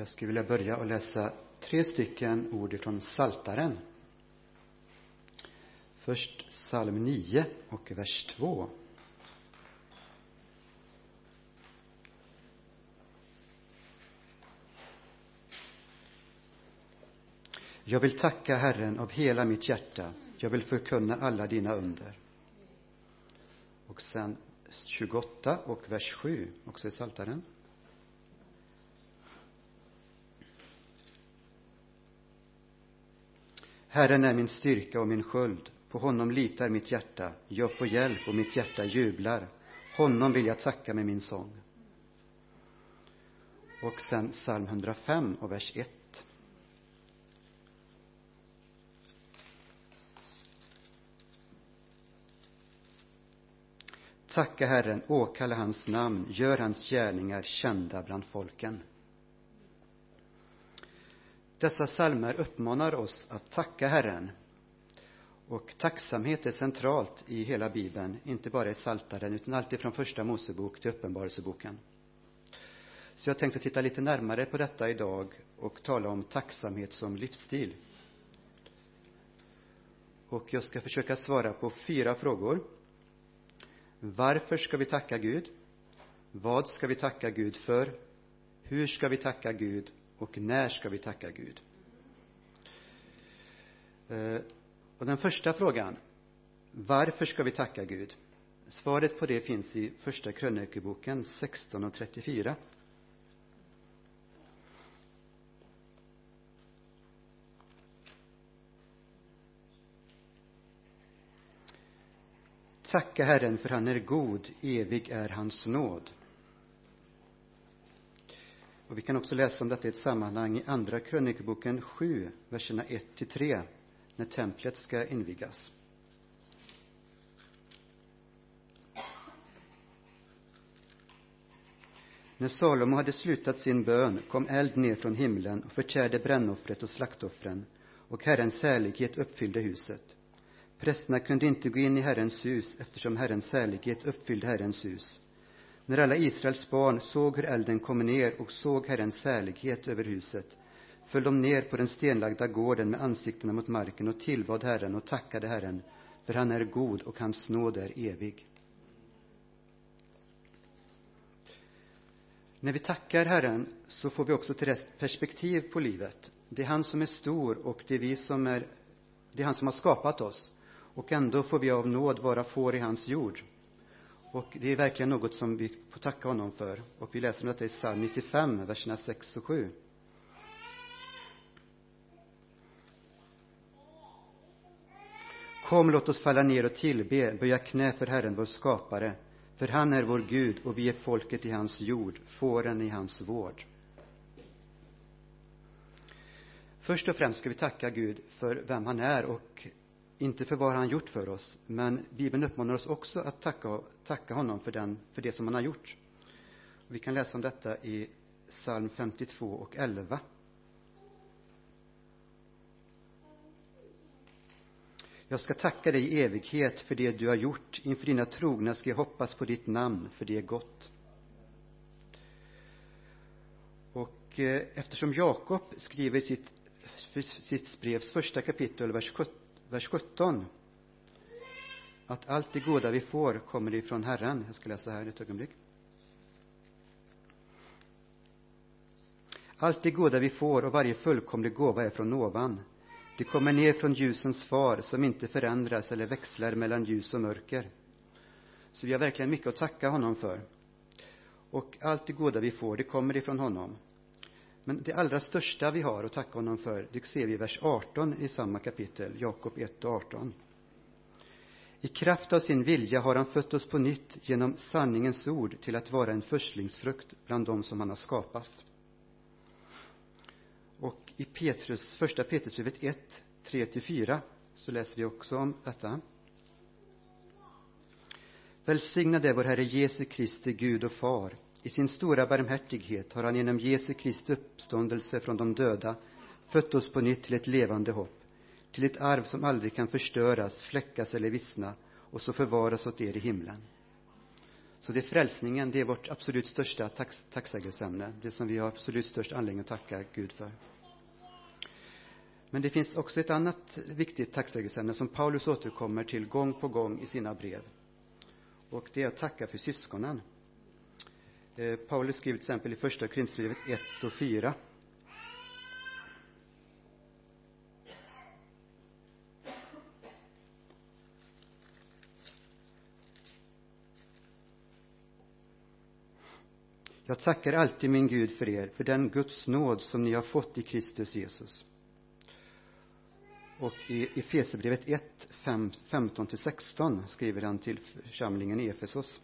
Jag skulle vilja börja och läsa tre stycken ord ifrån Saltaren. Först psalm 9 och vers 2. Jag vill tacka Herren av hela mitt hjärta. Jag vill förkunna alla dina under. Och sen 28 och vers 7, också i Saltaren. Herren är min styrka och min sköld. På honom litar mitt hjärta. Jag får hjälp och mitt hjärta jublar. Honom vill jag tacka med min sång. Och sen psalm 105 och vers 1. Tacka Herren, åkalla hans namn, gör hans gärningar kända bland folken. Dessa psalmer uppmanar oss att tacka Herren. Och tacksamhet är centralt i hela Bibeln, inte bara i Saltaren utan alltid från Första Mosebok till Uppenbarelseboken. Så jag tänkte titta lite närmare på detta idag och tala om tacksamhet som livsstil. Och jag ska försöka svara på fyra frågor. Varför ska vi tacka Gud? Vad ska vi tacka Gud för? Hur ska vi tacka Gud? Och när ska vi tacka Gud? Eh, och den första frågan, varför ska vi tacka Gud? Svaret på det finns i Första krönikeboken 16 och 34. Tacka Herren, för han är god, evig är hans nåd. Och vi kan också läsa om detta i ett sammanhang i Andra krönikeboken 7, verserna 1 till 3, när templet ska invigas. När Salomo hade slutat sin bön kom eld ner från himlen och förtärde brännoffret och slaktoffren, och Herrens härlighet uppfyllde huset. Prästerna kunde inte gå in i Herrens hus eftersom Herrens härlighet uppfyllde Herrens hus. När alla Israels barn såg hur elden kom ner och såg Herrens härlighet över huset föll de ner på den stenlagda gården med ansiktena mot marken och tillbad Herren och tackade Herren, för han är god och hans nåd är evig. När vi tackar Herren så får vi också till rätt perspektiv på livet. Det är han som är stor och det är vi som är, det är han som har skapat oss. Och ändå får vi av nåd vara får i hans jord. Och det är verkligen något som vi får tacka honom för. Och vi läser om detta i psalm 95, verserna 6 och 7. Kom, låt oss falla ner och tillbe, böja knä för Herren, vår skapare. För han är vår Gud och vi är folket i hans jord, fåren i hans vård. Först och främst ska vi tacka Gud för vem han är och inte för vad han gjort för oss, men Bibeln uppmanar oss också att tacka, tacka honom för, den, för det som han har gjort. Vi kan läsa om detta i psalm 52 och 11. Jag ska tacka dig i evighet för det du har gjort. Inför dina trogna ska jag hoppas på ditt namn, för det är gott. Och eh, eftersom Jakob skriver i sitt, sitt brevs första kapitel, vers 17 vers 17. Att allt det goda vi får kommer ifrån Herren. Jag ska läsa här ett ögonblick. Allt det goda vi får och varje fullkomlig gåva är från ovan. Det kommer ner från ljusens far som inte förändras eller växlar mellan ljus och mörker. Så vi har verkligen mycket att tacka honom för. Och allt det goda vi får, det kommer ifrån honom. Men det allra största vi har att tacka honom för, det ser vi i vers 18 i samma kapitel, Jakob 1 och 18. I kraft av sin vilja har han fött oss på nytt genom sanningens ord till att vara en förstlingsfrukt bland dem som han har skapat. Och i Petrus, första Petrusbrevet 1, 3-4 så läser vi också om detta. Välsignad är vår Herre Jesu Kristi Gud och Far i sin stora barmhärtighet har han genom Jesu Kristi uppståndelse från de döda fött oss på nytt till ett levande hopp, till ett arv som aldrig kan förstöras, fläckas eller vissna och så förvaras åt er i himlen. Så det är frälsningen, det är vårt absolut största tax, tacksägelseämne, det som vi har absolut störst anledning att tacka Gud för. Men det finns också ett annat viktigt tacksägelseämne som Paulus återkommer till gång på gång i sina brev. Och det är att tacka för syskonen. Eh, Paulus skriver till exempel i första Korinthierbrevet 1 och 4. Jag tackar alltid min Gud för er, för den Guds nåd som ni har fått i Kristus Jesus. Och i Efesierbrevet 1, 15-16 skriver han till församlingen i Efesos.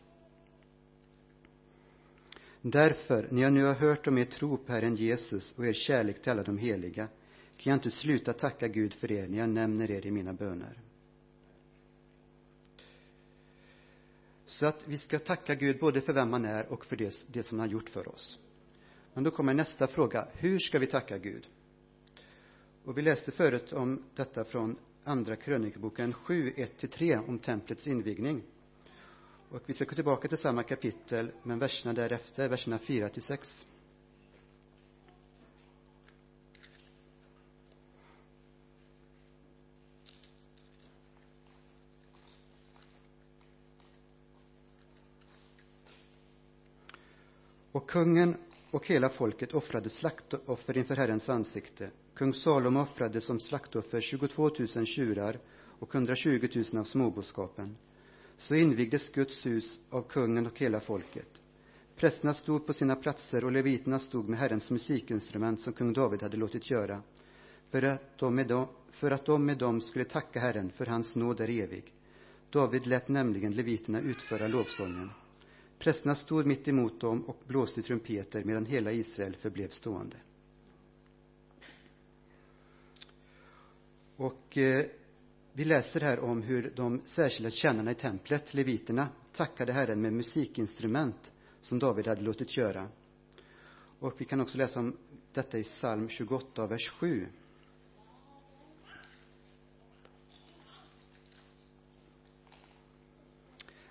Därför, när jag nu har hört om er tro på Herren Jesus och er kärlek till alla de heliga, kan jag inte sluta tacka Gud för er när jag nämner er i mina böner. Så att vi ska tacka Gud både för vem han är och för det, det som han har gjort för oss. Men då kommer nästa fråga. Hur ska vi tacka Gud? Och vi läste förut om detta från Andra krönikeboken 7, 1-3 om templets invigning. Och vi ska gå tillbaka till samma kapitel, men verserna därefter, verserna 4 till 6. Och kungen och hela folket offrade slaktoffer inför Herrens ansikte. Kung Salomo offrade som slaktoffer 22 000 tjurar och 120 000 av småboskapen. Så invigdes Guds hus av kungen och hela folket. Prästerna stod på sina platser och leviterna stod med Herrens musikinstrument som kung David hade låtit göra, för att de med dem, för att de med dem skulle tacka Herren, för hans nåd är evig. David lät nämligen leviterna utföra lovsången. Prästerna stod mitt emot dem och blåste trumpeter medan hela Israel förblev stående. Och eh, vi läser här om hur de särskilda tjänarna i templet, leviterna, tackade Herren med musikinstrument som David hade låtit göra. Och vi kan också läsa om detta i psalm 28, vers 7.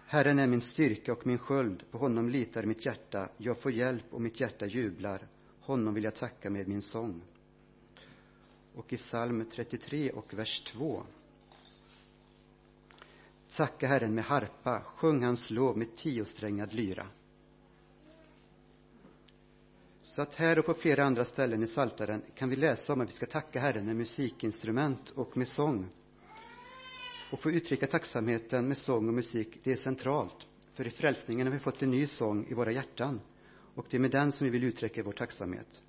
Herren är min styrka och min sköld, på honom litar mitt hjärta. Jag får hjälp och mitt hjärta jublar. Honom vill jag tacka med min sång. Och i psalm 33 och vers 2. Tacka Herren med harpa, sjung hans lov med tiosträngad lyra. Så att här och på flera andra ställen i Saltaren kan vi läsa om att vi ska tacka Herren med musikinstrument och med sång. Och få uttrycka tacksamheten med sång och musik, det är centralt. För i frälsningen har vi fått en ny sång i våra hjärtan. Och det är med den som vi vill uttrycka vår tacksamhet.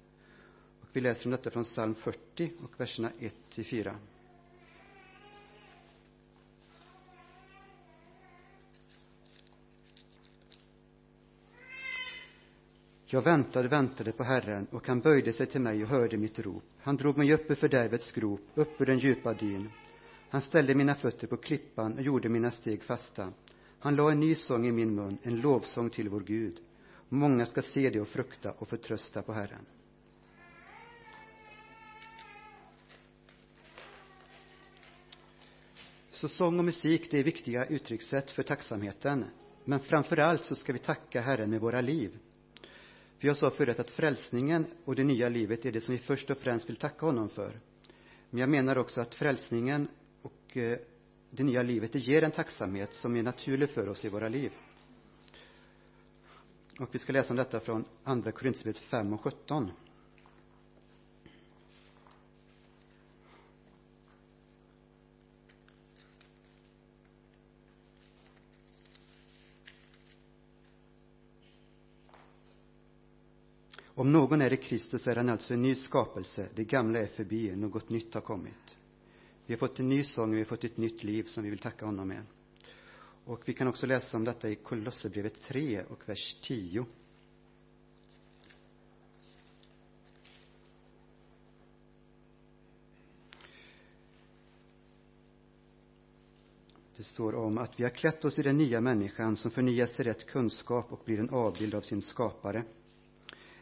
Och vi läser om detta från psalm 40 och verserna 1 till 4. Jag väntade, väntade på Herren, och han böjde sig till mig och hörde mitt rop. Han drog mig upp ur fördärvets grop, upp ur den djupa dyn. Han ställde mina fötter på klippan och gjorde mina steg fasta. Han la en ny sång i min mun, en lovsång till vår Gud. Många ska se det och frukta och förtrösta på Herren. Så sång och musik, det är viktiga uttryckssätt för tacksamheten. Men framför allt så ska vi tacka Herren med våra liv. För jag sa förut att frälsningen och det nya livet är det som vi först och främst vill tacka honom för. Men jag menar också att frälsningen och eh, det nya livet, det ger en tacksamhet som är naturlig för oss i våra liv. Och vi ska läsa om detta från Andra Korinthierbrevet 5 och 17. Om någon är i Kristus är han alltså en ny skapelse. Det gamla är förbi, något nytt har kommit. Vi har fått en ny sång, vi har fått ett nytt liv som vi vill tacka honom med. Och vi kan också läsa om detta i Kolosserbrevet 3 och vers 10. Det står om att vi har klätt oss i den nya människan som förnyas till rätt kunskap och blir en avbild av sin skapare.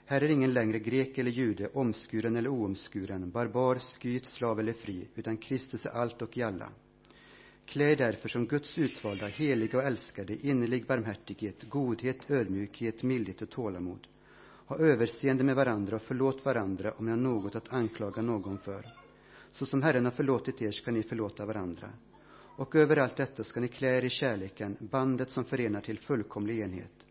Här är ingen längre grek eller jude, omskuren eller oomskuren, barbar, skyt, slav eller fri, utan Kristus är allt och i alla. Klä er därför som Guds utvalda, heliga och älskade, innerlig barmhärtighet, godhet, ödmjukhet, mildhet och tålamod. Ha överseende med varandra och förlåt varandra om ni har något att anklaga någon för. Så som Herren har förlåtit er ska ni förlåta varandra. Och över allt detta ska ni klä er i kärleken, bandet som förenar till fullkomlig enhet.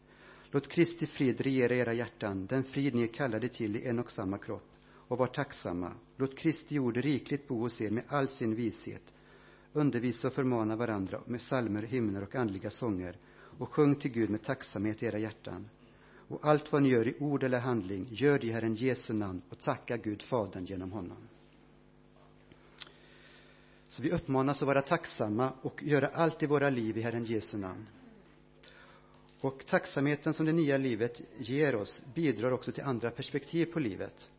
Låt Kristi frid regera era hjärtan, den frid ni är kallade till i en och samma kropp, och var tacksamma. Låt Kristi ord rikligt bo hos er med all sin vishet. Undervisa och förmana varandra med salmer, hymner och andliga sånger, och sjung till Gud med tacksamhet i era hjärtan. Och allt vad ni gör i ord eller handling, gör det i Herren Jesu namn och tacka Gud Fadern genom honom. Så vi uppmanas att vara tacksamma och göra allt i våra liv i Herren Jesu namn. Och tacksamheten som det nya livet ger oss bidrar också till andra perspektiv på livet.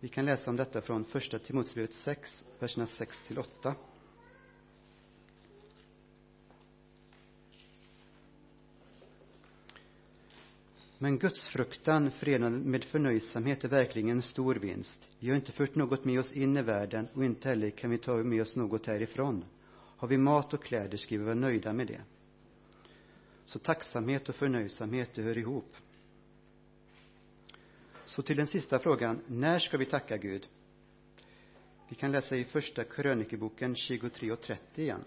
Vi kan läsa om detta från första Timoteusbrevet 6, verserna 6 till 8. Men gudsfruktan förenad med förnöjsamhet är verkligen en stor vinst. Vi har inte fört något med oss in i världen och inte heller kan vi ta med oss något härifrån. Har vi mat och kläder ska vi vara nöjda med det. Så tacksamhet och förnöjsamhet, det hör ihop. Så till den sista frågan, när ska vi tacka Gud? Vi kan läsa i första krönikeboken 23 och 30 igen.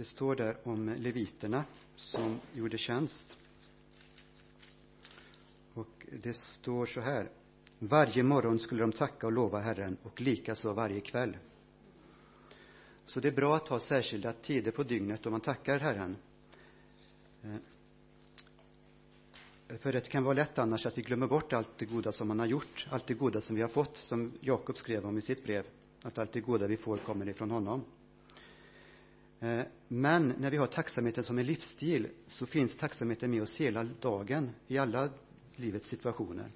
Det står där om leviterna som gjorde tjänst. Och det står så här. Varje morgon skulle de tacka och lova Herren och likaså varje kväll. Så det är bra att ha särskilda tider på dygnet då man tackar Herren. Eh, för det kan vara lätt annars att vi glömmer bort allt det goda som man har gjort, allt det goda som vi har fått, som Jakob skrev om i sitt brev, att allt det goda vi får kommer ifrån honom. Eh, men när vi har tacksamheten som en livsstil så finns tacksamheten med oss hela dagen i alla livets situationer.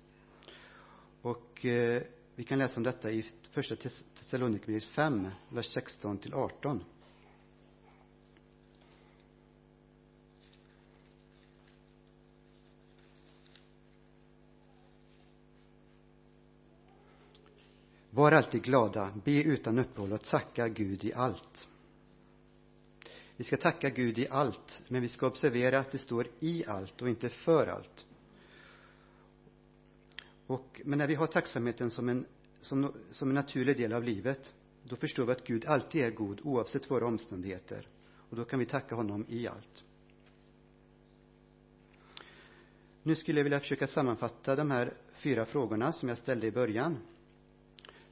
Och eh, vi kan läsa om detta i första Thessalonikerbrevet 5, vers 16 till 18. Var alltid glada, be utan uppehåll och tacka Gud i allt. Vi ska tacka Gud i allt, men vi ska observera att det står i allt och inte för allt. Och, men när vi har tacksamheten som en, som, som en naturlig del av livet, då förstår vi att Gud alltid är god oavsett våra omständigheter. Och då kan vi tacka honom i allt. Nu skulle jag vilja försöka sammanfatta de här fyra frågorna som jag ställde i början.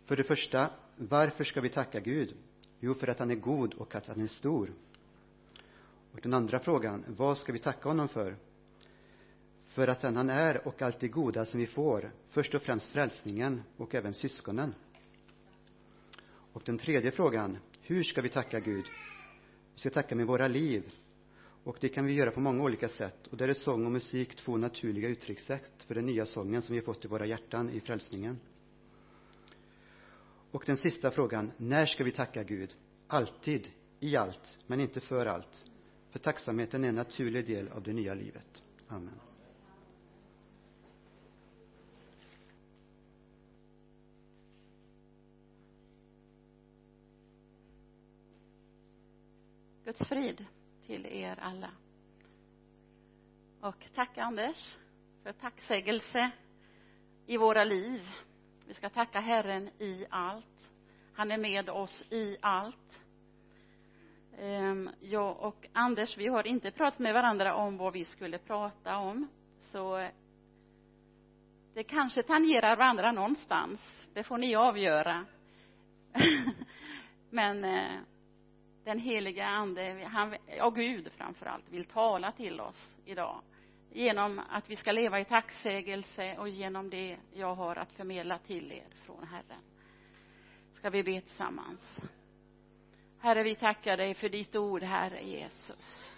För det första, varför ska vi tacka Gud? Jo, för att han är god och att han är stor. Och den andra frågan, vad ska vi tacka honom för? För att den han är och allt det goda som vi får, först och främst frälsningen och även syskonen. Och den tredje frågan, hur ska vi tacka Gud? Vi ska tacka med våra liv. Och det kan vi göra på många olika sätt. Och där är sång och musik två naturliga uttryckssätt för den nya sången som vi har fått i våra hjärtan i frälsningen. Och den sista frågan, när ska vi tacka Gud? Alltid, i allt, men inte för allt. För tacksamheten är en naturlig del av det nya livet. Amen. Guds frid till er alla. Och tack Anders för tacksägelse i våra liv. Vi ska tacka Herren i allt. Han är med oss i allt. Ehm, jag och Anders, vi har inte pratat med varandra om vad vi skulle prata om. Så det kanske tangerar varandra någonstans. Det får ni avgöra. Men eh, den heliga ande, han, och Gud framför allt, vill tala till oss idag. Genom att vi ska leva i tacksägelse och genom det jag har att förmedla till er från Herren. Ska vi be tillsammans. Herre, vi tackar dig för ditt ord, Herre Jesus.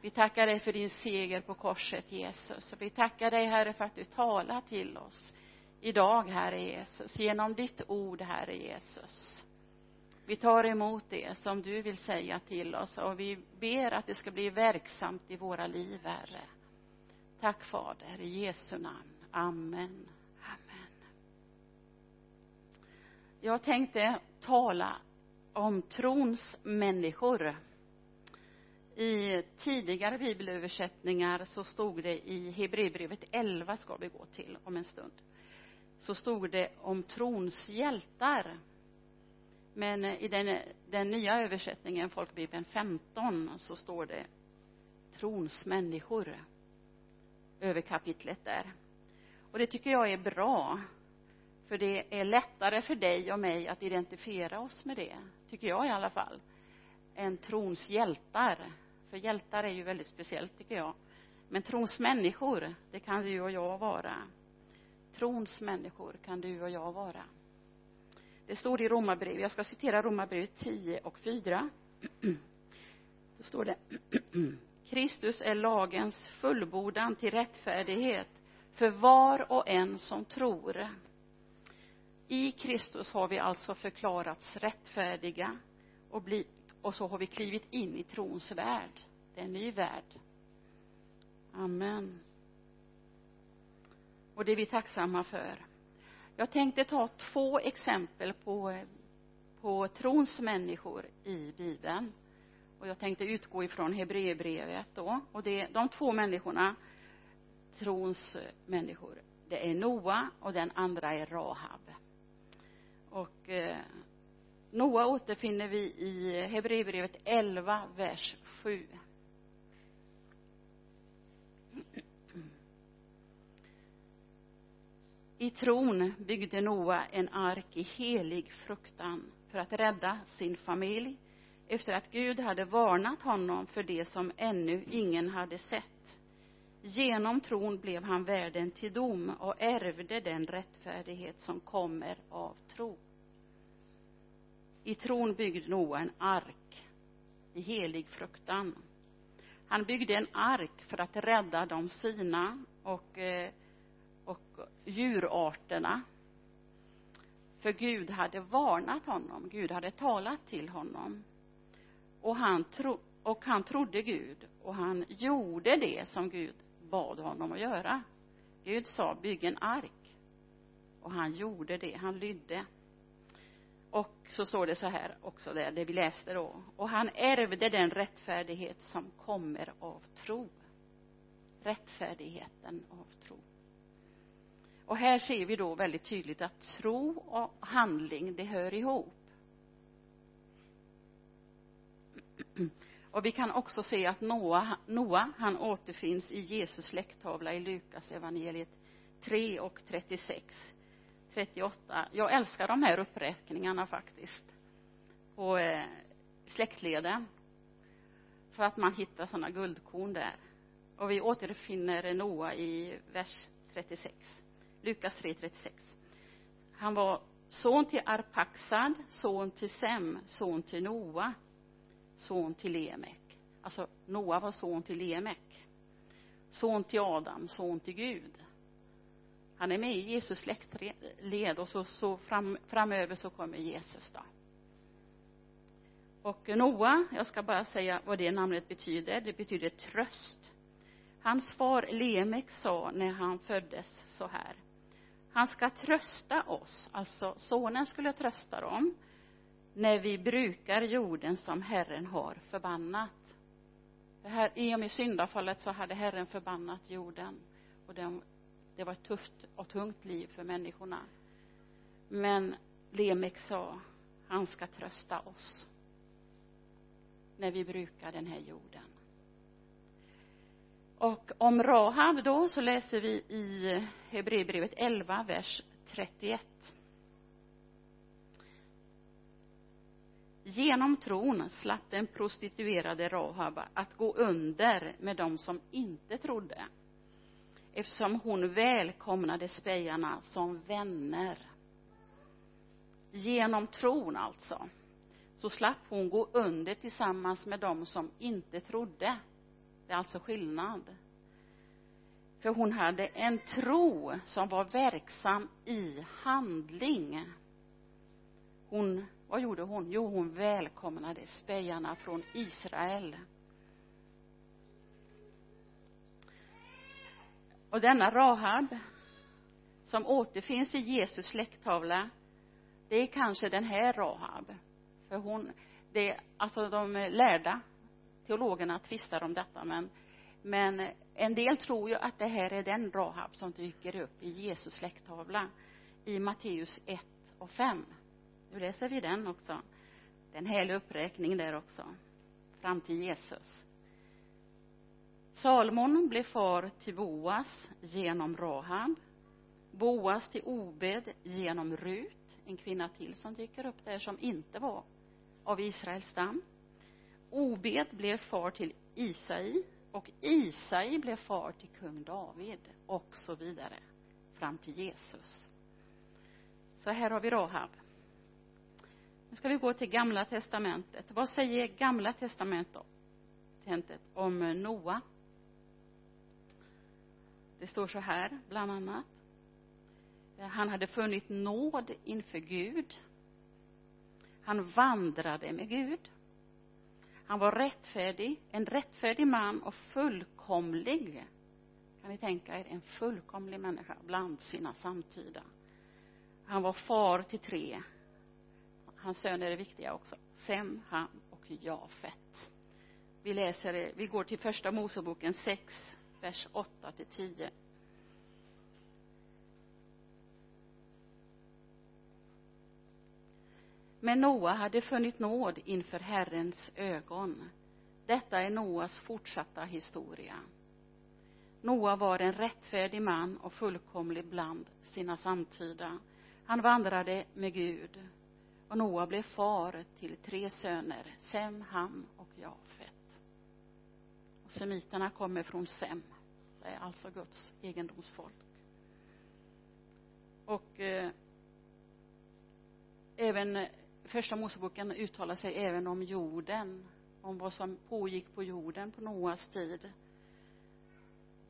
Vi tackar dig för din seger på korset, Jesus. Och vi tackar dig, Herre, för att du talar till oss idag, Herre Jesus, genom ditt ord, Herre Jesus. vi tar emot det som du vill säga till oss och vi ber att det ska bli verksamt i våra liv, Herre. Tack Fader, i Jesu namn. Amen. Amen. Jag tänkte tala om trons människor. I tidigare bibelöversättningar så stod det i Hebreerbrevet 11 ska vi gå till om en stund. Så stod det om trons hjältar. Men i den, den nya översättningen, Folkbibeln 15, så står det trons människor över kapitlet där. Och det tycker jag är bra. För det är lättare för dig och mig att identifiera oss med det, tycker jag i alla fall, än trons hjältar. För hjältar är ju väldigt speciellt, tycker jag. Men trons människor, det kan du och jag vara. Trons människor kan du och jag vara. Det står i Romarbrevet, jag ska citera Romarbrevet 10 och 4. Då står det Kristus är lagens fullbordan till rättfärdighet för var och en som tror. I Kristus har vi alltså förklarats rättfärdiga och, bli, och så har vi klivit in i trons värld. Det är en ny värld. Amen. Och det är vi tacksamma för. Jag tänkte ta två exempel på, på trons människor i Bibeln. Och jag tänkte utgå ifrån Hebreerbrevet då. Och det, de två människorna, trons människor, det är Noa och den andra är Rahab. Och eh, Noa återfinner vi i Hebreerbrevet 11, vers 7. I tron byggde Noa en ark i helig fruktan för att rädda sin familj efter att Gud hade varnat honom för det som ännu ingen hade sett. Genom tron blev han värden till dom och ärvde den rättfärdighet som kommer av tro. I tron byggde Noa en ark i helig fruktan. Han byggde en ark för att rädda de sina och, eh, och djurarterna. För Gud hade varnat honom, Gud hade talat till honom. Och han, tro, och han trodde Gud och han gjorde det som Gud bad honom att göra. Gud sa bygg en ark. Och han gjorde det, han lydde. Och så står det så här också där, det vi läste då. Och han ärvde den rättfärdighet som kommer av tro. Rättfärdigheten av tro. Och här ser vi då väldigt tydligt att tro och handling, det hör ihop. Och vi kan också se att Noa, Noa han återfinns i Jesus släkttavla i Lukas evangeliet 3 och 36. 38. Jag älskar de här uppräkningarna faktiskt. På eh, släktleden. För att man hittar sådana guldkorn där. Och vi återfinner Noa i vers 36. Lukas 3, 36. Han var son till Arpaxad, son till Sem, son till Noa, son till Lemek. Alltså, Noa var son till Lemek. Son till Adam, son till Gud. Han är med i Jesus släktled och så, så fram, framöver så kommer Jesus då. Och Noa, jag ska bara säga vad det namnet betyder. Det betyder tröst. Hans far Lemek sa när han föddes så här. Han ska trösta oss, alltså sonen skulle trösta dem, när vi brukar jorden som Herren har förbannat. Det här, I och med syndafallet så hade Herren förbannat jorden och den det var ett tufft och tungt liv för människorna. Men Lemek sa, han ska trösta oss när vi brukar den här jorden. Och om Rahab då så läser vi i Hebreerbrevet 11, vers 31. Genom tron slapp den prostituerade Rahab att gå under med dem som inte trodde eftersom hon välkomnade spejarna som vänner. Genom tron alltså, så slapp hon gå under tillsammans med dem som inte trodde. Det är alltså skillnad. För hon hade en tro som var verksam i handling. hon vad gjorde hon? Jo hon välkomnade spejarna från Israel. Och denna Rahab som återfinns i Jesus släkttavla det är kanske den här Rahab. För hon det alltså de lärda teologerna tvistar om detta men men en del tror ju att det här är den Rahab som dyker upp i Jesus släkttavla i Matteus 1 och 5 nu läser vi den också? Det är en härlig uppräkning där också. Fram till Jesus. Salmon blev far till Boas genom Rahab. Boas till Obed genom Rut. En kvinna till som dyker upp där som inte var av Israels stam. Obed blev far till Isai och Isai blev far till kung David och så vidare. Fram till Jesus. Så här har vi Rahab nu ska vi gå till gamla testamentet. Vad säger gamla testamentet om Noa? Det står så här bland annat. Han hade funnit nåd inför Gud. Han vandrade med Gud. Han var rättfärdig en rättfärdig man och fullkomlig. Kan ni tänka er en fullkomlig människa bland sina samtida? Han var far till tre hans söner är viktiga också. Sem, Ham och Jafet. Vi läser vi går till första Moseboken 6 vers 8 till 10 men Noa hade funnit nåd inför Herrens ögon. Detta är Noas fortsatta historia. Noa var en rättfärdig man och fullkomlig bland sina samtida. Han vandrade med Gud och Noa blev far till tre söner Sem, Ham och Jafet. Och semiterna kommer från Sem. Det är alltså Guds egendomsfolk. Och eh, även eh, första Moseboken uttalar sig även om jorden om vad som pågick på jorden på Noas tid.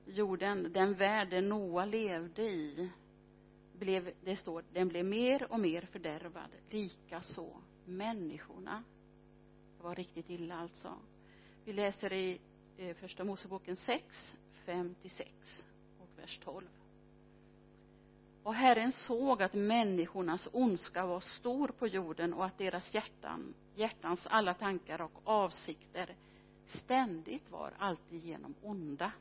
Jorden, den värld Noa levde i blev, det står, den blev mer och mer fördärvad likaså människorna. Det var riktigt illa alltså. Vi läser i eh, första Moseboken 6 5 till 6 och vers 12 och Herren såg att människornas ondska var stor på jorden och att deras hjärtan, hjärtans alla tankar och avsikter ständigt var alltigenom onda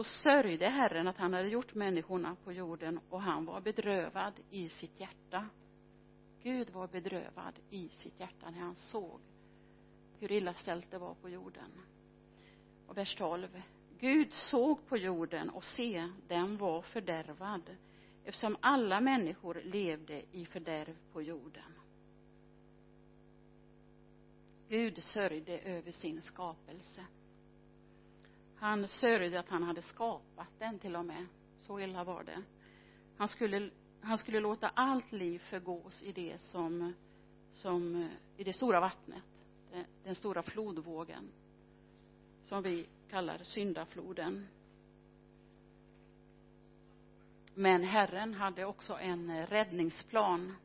då sörjde Herren att han hade gjort människorna på jorden och han var bedrövad i sitt hjärta. Gud var bedrövad i sitt hjärta när han såg hur illa ställt det var på jorden. Och vers 12 Gud såg på jorden och se, den var fördärvad eftersom alla människor levde i fördärv på jorden. Gud sörjde över sin skapelse han sörjde att han hade skapat den till och med. Så illa var det. Han skulle han skulle låta allt liv förgås i det som som i det stora vattnet. Den stora flodvågen. Som vi kallar syndafloden. Men Herren hade också en räddningsplan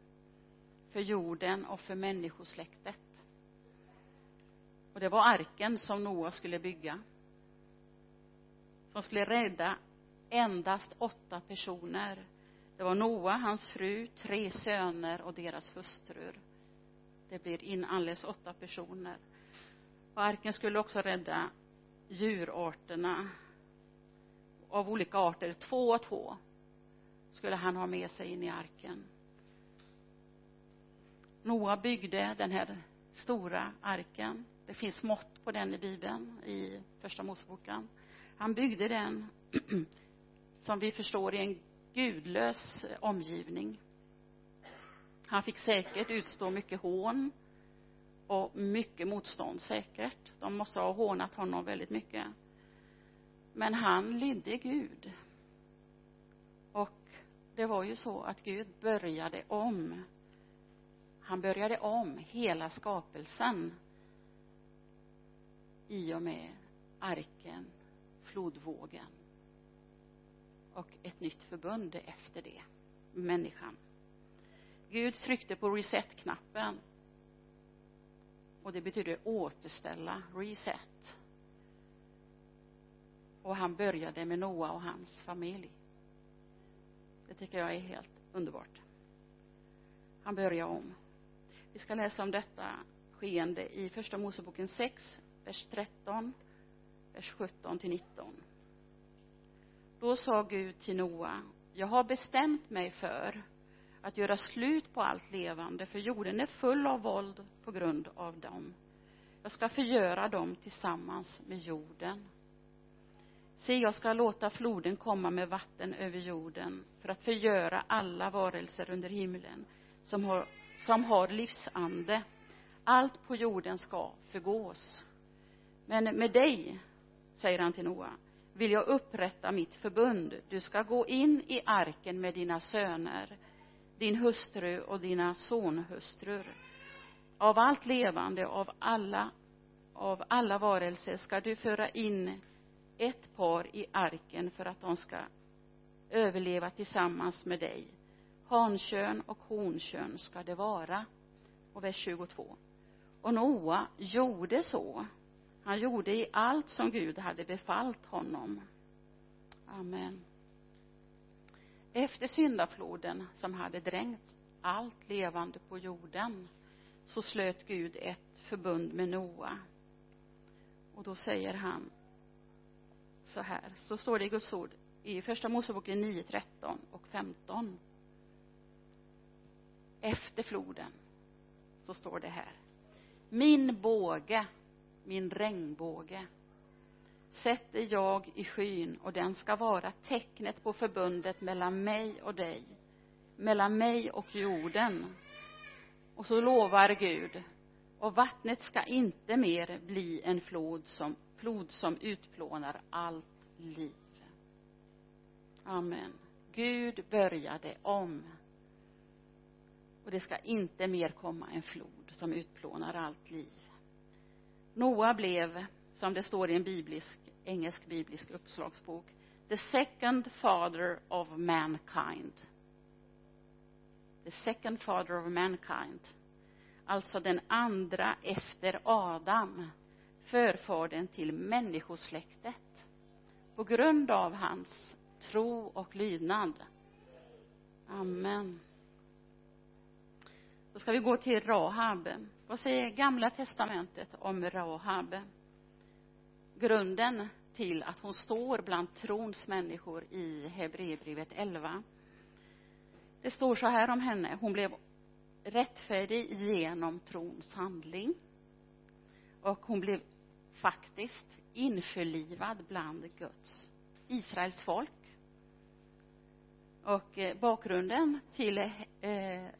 för jorden och för människosläktet. Och det var arken som Noa skulle bygga som skulle rädda endast åtta personer. Det var Noa, hans fru, tre söner och deras hustrur. Det blir in alldeles åtta personer. Och arken skulle också rädda djurarterna. Av olika arter, två och två skulle han ha med sig in i arken. Noa byggde den här stora arken. Det finns mått på den i bibeln i första Moseboken han byggde den som vi förstår i en gudlös omgivning. Han fick säkert utstå mycket hån och mycket motstånd säkert. De måste ha hånat honom väldigt mycket. Men han lydde Gud. Och det var ju så att Gud började om. Han började om hela skapelsen i och med arken flodvågen. Och ett nytt förbund efter det. Människan. Gud tryckte på reset-knappen. Och det betyder återställa, reset. Och han började med Noa och hans familj. Det tycker jag är helt underbart. Han börjar om. Vi ska läsa om detta skeende i första Moseboken 6 vers 13 vers 17 till 19 då sa Gud till Noa jag har bestämt mig för att göra slut på allt levande för jorden är full av våld på grund av dem. Jag ska förgöra dem tillsammans med jorden. Se jag ska låta floden komma med vatten över jorden för att förgöra alla varelser under himlen som har, som har livsande. Allt på jorden ska förgås. Men med dig säger han till Noa vill jag upprätta mitt förbund? Du ska gå in i arken med dina söner din hustru och dina sonhustrur. Av allt levande av alla av alla varelser ska du föra in ett par i arken för att de ska överleva tillsammans med dig. Hankön och honkön ska det vara. Och vers 22 och Noa gjorde så han gjorde i allt som Gud hade befallt honom. Amen. Efter syndafloden som hade dränkt allt levande på jorden så slöt Gud ett förbund med Noa. Och då säger han så här så står det i Guds ord i första Moseboken 9, 13 och 15 efter floden så står det här. Min båge min regnbåge. Sätter jag i skyn och den ska vara tecknet på förbundet mellan mig och dig mellan mig och jorden. Och så lovar Gud och vattnet ska inte mer bli en flod som, flod som utplånar allt liv. Amen. Gud började om. Och det ska inte mer komma en flod som utplånar allt liv. Noa blev som det står i en biblisk engelsk biblisk uppslagsbok the second father of mankind. The second father of mankind. Alltså den andra efter Adam förfadern till människosläktet. På grund av hans tro och lydnad. Amen då ska vi gå till Rahab. Vad säger gamla testamentet om Rahab? Grunden till att hon står bland trons människor i Hebreerbrevet 11 det står så här om henne. Hon blev rättfärdig genom trons handling. Och hon blev faktiskt införlivad bland Guds Israels folk och eh, bakgrunden till eh,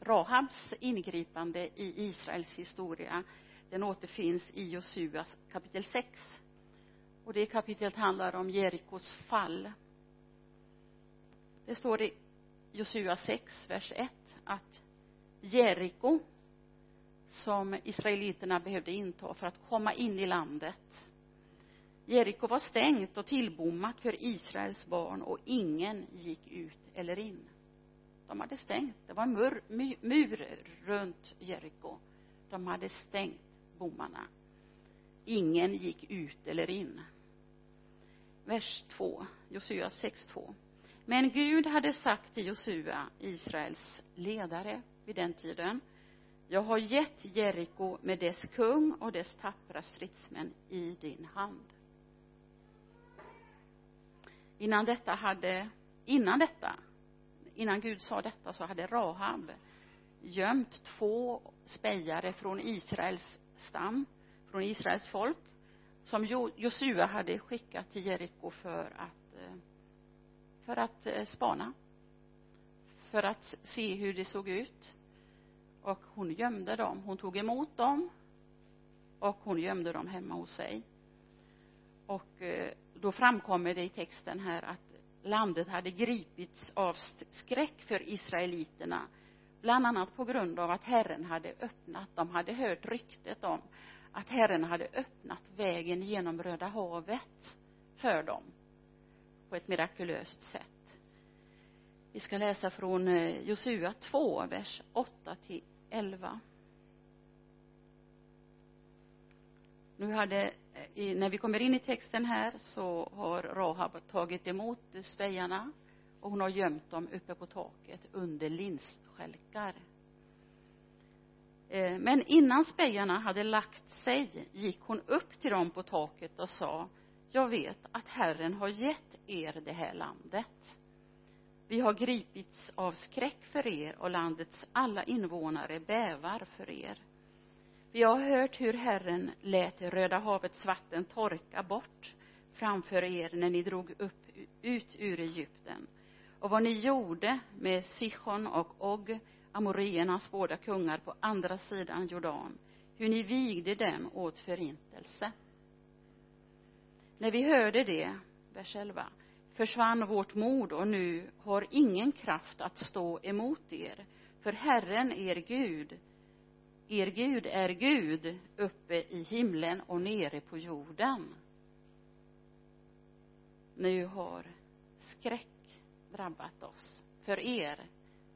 Rahabs ingripande i Israels historia den återfinns i Josua kapitel 6 och det kapitlet handlar om Jerikos fall. Det står i Josua 6 vers 1 att Jeriko som israeliterna behövde inta för att komma in i landet Jeriko var stängt och tillbommat för Israels barn och ingen gick ut eller in. De hade stängt. Det var en mur, mur runt Jeriko. De hade stängt bommarna. Ingen gick ut eller in. Vers 2 Josua 6.2 men Gud hade sagt till Josua Israels ledare vid den tiden jag har gett Jeriko med dess kung och dess tappra stridsmän i din hand innan detta hade innan detta innan Gud sa detta så hade Rahab gömt två spejare från Israels stam från Israels folk som Josua hade skickat till Jeriko för att för att eh, spana för att se hur det såg ut. Och hon gömde dem. Hon tog emot dem och hon gömde dem hemma hos sig. Och eh, då framkommer det i texten här att landet hade gripits av skräck för israeliterna bland annat på grund av att Herren hade öppnat de hade hört ryktet om att Herren hade öppnat vägen genom Röda havet för dem på ett mirakulöst sätt. Vi ska läsa från eh, Josua 2, vers 8 till 11 nu hade när vi kommer in i texten här så har Rahab tagit emot spejarna och hon har gömt dem uppe på taket under linsskälkar. Eh, men innan spejarna hade lagt sig gick hon upp till dem på taket och sa jag vet att Herren har gett er det här landet. Vi har gripits av skräck för er och landets alla invånare bävar för er vi har hört hur Herren lät Röda havets vatten torka bort framför er när ni drog upp ut ur Egypten och vad ni gjorde med Sichon och Og, amoriernas båda kungar på andra sidan Jordan, hur ni vigde dem åt förintelse. När vi hörde det, vers 11, försvann vårt mod och nu har ingen kraft att stå emot er, för Herren er Gud, er Gud är Gud uppe i himlen och nere på jorden. Nu har skräck drabbat oss. För er,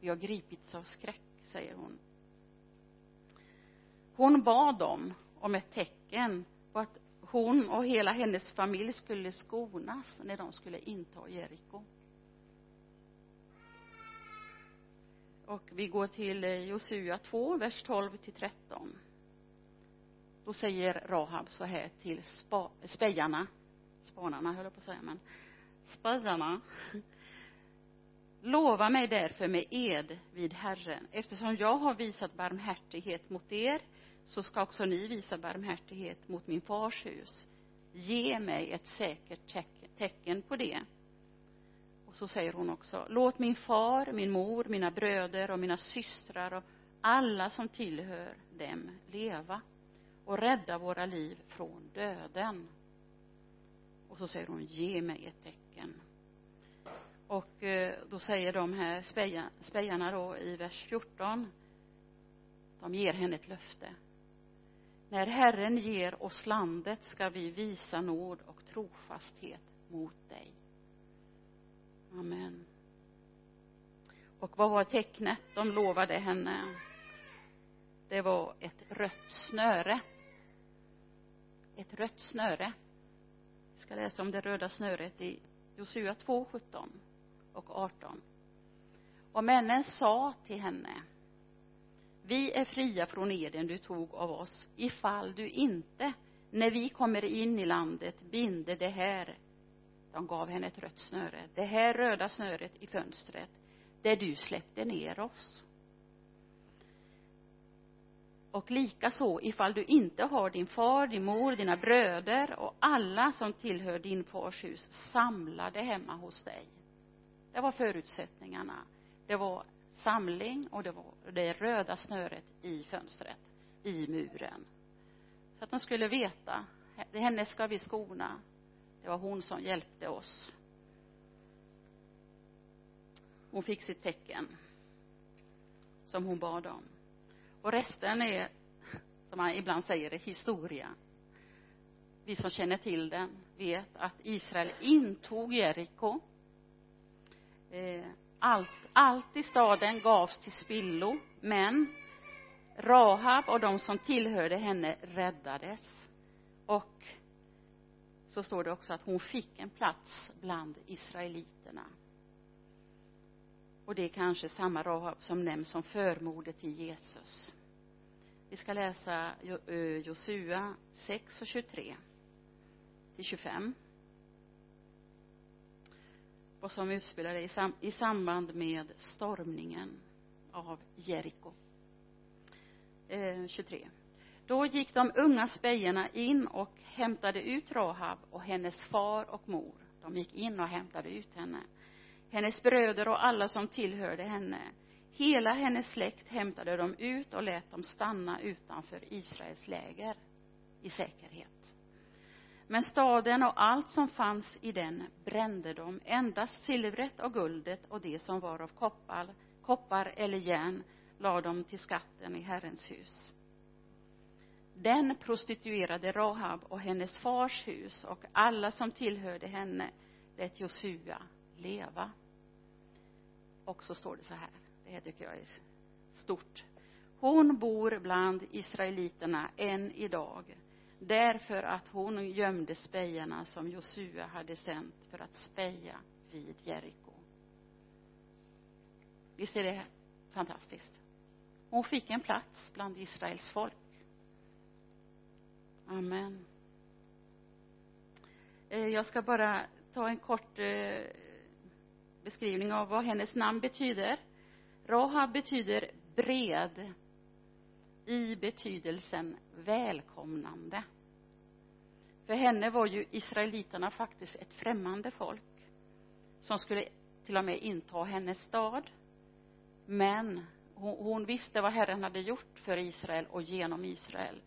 vi har gripits av skräck, säger hon. Hon bad dem om ett tecken på att hon och hela hennes familj skulle skonas när de skulle inta Jeriko. Och vi går till eh, Josua 2, vers 12 till 13. Då säger Rahab så här till spa, spejarna, spanarna höll jag på att säga, men spejarna. Lova mig därför med ed vid Herren, eftersom jag har visat barmhärtighet mot er, så ska också ni visa barmhärtighet mot min fars hus. Ge mig ett säkert tecken på det. Och så säger hon också, låt min far, min mor, mina bröder och mina systrar och alla som tillhör dem leva och rädda våra liv från döden. Och så säger hon, ge mig ett tecken. Och eh, då säger de här spejarna då i vers 14, de ger henne ett löfte. När Herren ger oss landet ska vi visa nåd och trofasthet mot dig. Amen. Och vad var tecknet de lovade henne? Det var ett rött snöre. Ett rött snöre. Jag ska läsa om det röda snöret i Josua 2, 17 och 18. Och männen sa till henne vi är fria från eden du tog av oss ifall du inte när vi kommer in i landet binder det här de gav henne ett rött snöre. Det här röda snöret i fönstret där du släppte ner oss. Och likaså ifall du inte har din far, din mor, dina bröder och alla som tillhör din fars hus samlade hemma hos dig. Det var förutsättningarna. Det var samling och det var det röda snöret i fönstret i muren. Så att de skulle veta henne ska vi skona det var hon som hjälpte oss. Hon fick sitt tecken som hon bad om. Och resten är som man ibland säger historia. Vi som känner till den vet att Israel intog Jeriko. Eh, allt, allt i staden gavs till spillo men Rahab och de som tillhörde henne räddades. Och så står det också att hon fick en plats bland israeliterna och det är kanske samma Rahab som nämns som förmoder till Jesus vi ska läsa Josua 6 och 23 till 25 Och som utspelade i, sam i samband med stormningen av Jeriko. Eh, 23. Då gick de unga spejarna in och hämtade ut Rahab och hennes far och mor. De gick in och hämtade ut henne. Hennes bröder och alla som tillhörde henne. Hela hennes släkt hämtade de ut och lät dem stanna utanför Israels läger i säkerhet men staden och allt som fanns i den brände de endast silvret och guldet och det som var av koppar, koppar eller järn lade de till skatten i Herrens hus den prostituerade Rahab och hennes fars hus och alla som tillhörde henne lät Josua leva. Och så står det så här. Det här tycker jag är stort. Hon bor bland israeliterna än idag därför att hon gömde spejarna som Josua hade sänt för att speja vid Jeriko. Visst är det fantastiskt? Hon fick en plats bland Israels folk amen. Eh, jag ska bara ta en kort eh, beskrivning av vad hennes namn betyder. Rahab betyder bred i betydelsen välkomnande. För henne var ju israeliterna faktiskt ett främmande folk som skulle till och med inta hennes stad. Men hon, hon visste vad Herren hade gjort för Israel och genom Israel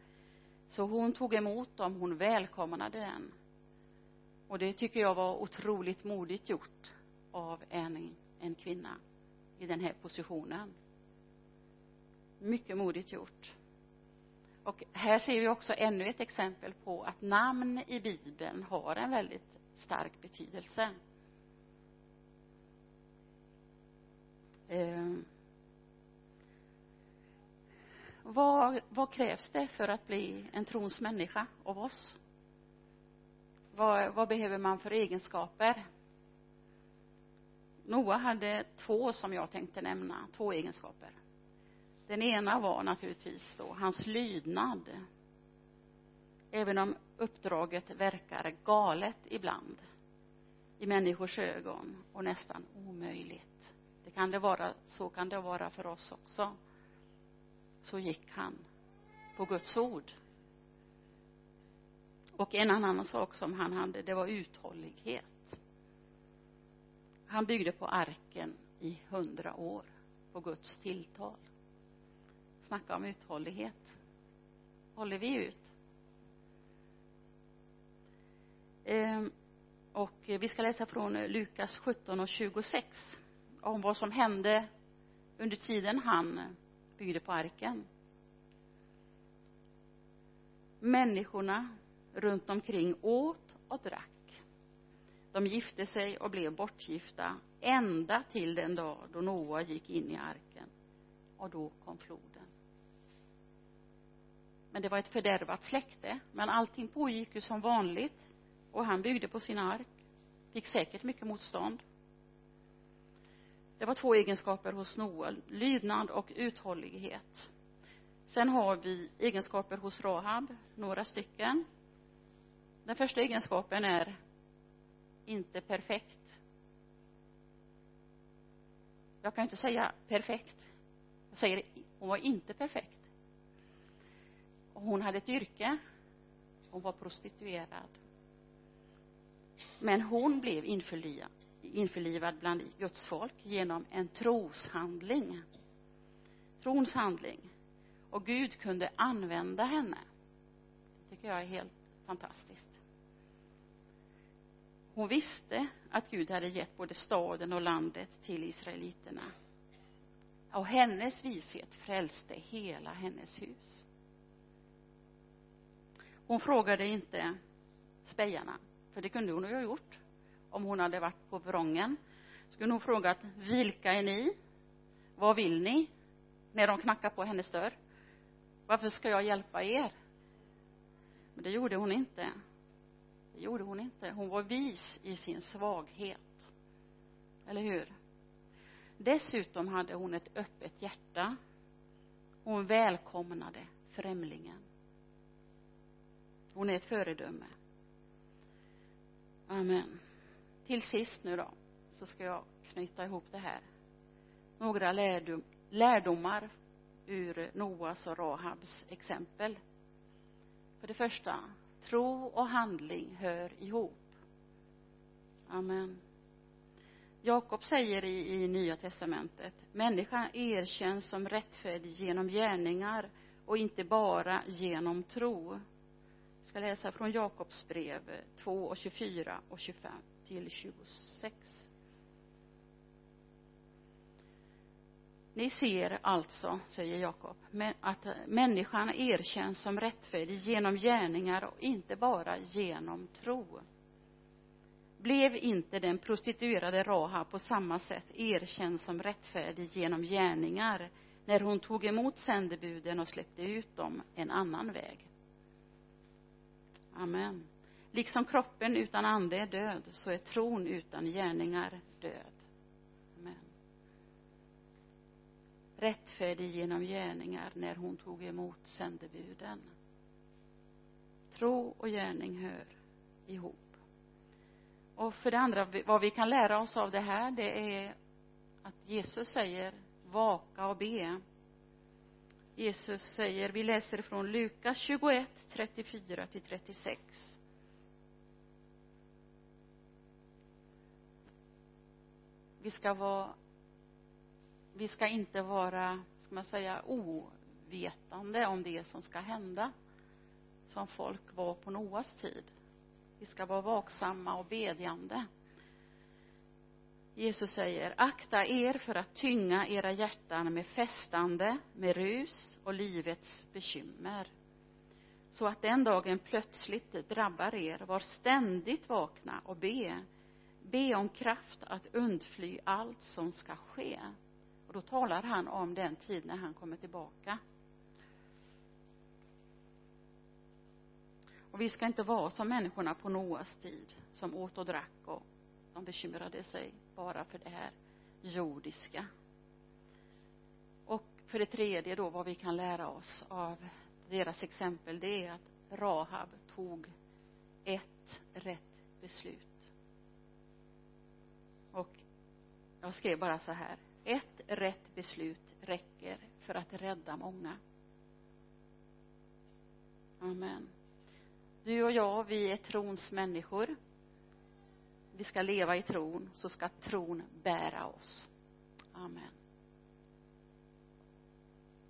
så hon tog emot dem, hon välkomnade den. Och det tycker jag var otroligt modigt gjort av en, en kvinna i den här positionen. Mycket modigt gjort. Och här ser vi också ännu ett exempel på att namn i bibeln har en väldigt stark betydelse. Ehm vad, vad krävs det för att bli en trons människa av oss? Vad, vad behöver man för egenskaper? Noa hade två som jag tänkte nämna, två egenskaper. Den ena var naturligtvis då hans lydnad. Även om uppdraget verkar galet ibland i människors ögon och nästan omöjligt. Det kan det vara, så kan det vara för oss också så gick han på Guds ord. Och en annan sak som han hade det var uthållighet. Han byggde på arken i hundra år på Guds tilltal. Snacka om uthållighet. Håller vi ut? Ehm, och vi ska läsa från Lukas 17 och 26 om vad som hände under tiden han byggde på arken. Människorna runt omkring åt och drack. De gifte sig och blev bortgifta ända till den dag då Noa gick in i arken. Och då kom floden. Men det var ett fördärvat släkte men allting pågick ju som vanligt. Och han byggde på sin ark. Fick säkert mycket motstånd det var två egenskaper hos Noel, lydnad och uthållighet. Sen har vi egenskaper hos Rahab några stycken. Den första egenskapen är inte perfekt. Jag kan inte säga perfekt. Jag säger hon var inte perfekt. Hon hade ett yrke. Hon var prostituerad. Men hon blev införlivad, införlivad bland Guds folk genom en troshandling. Trons handling och Gud kunde använda henne. Det tycker jag är helt fantastiskt. Hon visste att Gud hade gett både staden och landet till israeliterna. Och hennes vishet frälste hela hennes hus. Hon frågade inte spejarna för det kunde hon ju ha gjort om hon hade varit på vrången skulle hon frågat vilka är ni? Vad vill ni? När de knackar på hennes dörr. Varför ska jag hjälpa er? Men det gjorde hon inte. Det gjorde hon inte. Hon var vis i sin svaghet. Eller hur? Dessutom hade hon ett öppet hjärta. Hon välkomnade främlingen. Hon är ett föredöme. Amen till sist nu då så ska jag knyta ihop det här. Några lärdom, lärdomar ur Noas och Rahabs exempel. För det första tro och handling hör ihop. Amen. Jakob säger i, i nya testamentet människan erkänns som rättfärdig genom gärningar och inte bara genom tro. Jag ska läsa från Jakobs brev 2 och 24 och 25 till 26 ni ser alltså säger Jakob att människan erkänns som rättfärdig genom gärningar och inte bara genom tro. Blev inte den prostituerade Raha på samma sätt erkänd som rättfärdig genom gärningar när hon tog emot sändebuden och släppte ut dem en annan väg? Amen liksom kroppen utan ande är död så är tron utan gärningar död. Amen. Rättfärdig genom gärningar när hon tog emot sändebuden. Tro och gärning hör ihop. Och för det andra vad vi kan lära oss av det här det är att Jesus säger vaka och be. Jesus säger vi läser från Lukas 21 34 till 36 vi ska vara vi ska inte vara ska man säga ovetande om det som ska hända som folk var på Noas tid. Vi ska vara vaksamma och bedjande. Jesus säger akta er för att tynga era hjärtan med festande, med rus och livets bekymmer så att den dagen plötsligt drabbar er var ständigt vakna och be be om kraft att undfly allt som ska ske. Och då talar han om den tid när han kommer tillbaka. Och vi ska inte vara som människorna på Noas tid som åt och drack och de bekymrade sig bara för det här jordiska. Och för det tredje då vad vi kan lära oss av deras exempel det är att Rahab tog ett rätt beslut och jag skrev bara så här. Ett rätt beslut räcker för att rädda många. Amen. Du och jag vi är trons människor. Vi ska leva i tron så ska tron bära oss. Amen.